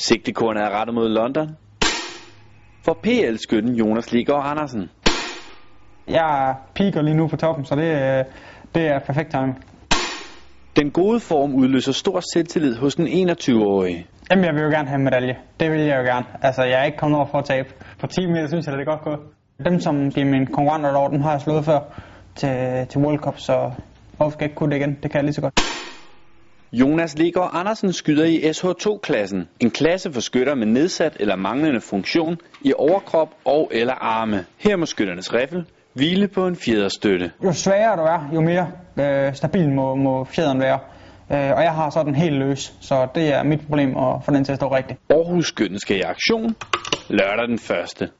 Sigtekornet er rettet mod London. For PL-skytten Jonas Liggaard Andersen. Jeg piker lige nu på toppen, så det, øh, det er perfekt timing. Den gode form udløser stor selvtillid hos den 21-årige. Jamen, jeg vil jo gerne have en medalje. Det vil jeg jo gerne. Altså, jeg er ikke kommet over for at tabe. På 10 meter synes jeg, det er godt gået. Dem, som bliver mine konkurrenter derovre, dem har jeg slået før til, til World Cup, så hvorfor skal jeg ikke kunne det igen? Det kan jeg lige så godt. Jonas Liggaard Andersen skyder i SH2-klassen, en klasse for skytter med nedsat eller manglende funktion i overkrop og eller arme. Her må skytternes riffel hvile på en fjederstøtte. Jo sværere du er, jo mere øh, stabil må, må fjederen være. Øh, og jeg har så den helt løs, så det er mit problem at få den til at stå rigtigt. Aarhus skytten skal i aktion lørdag den 1.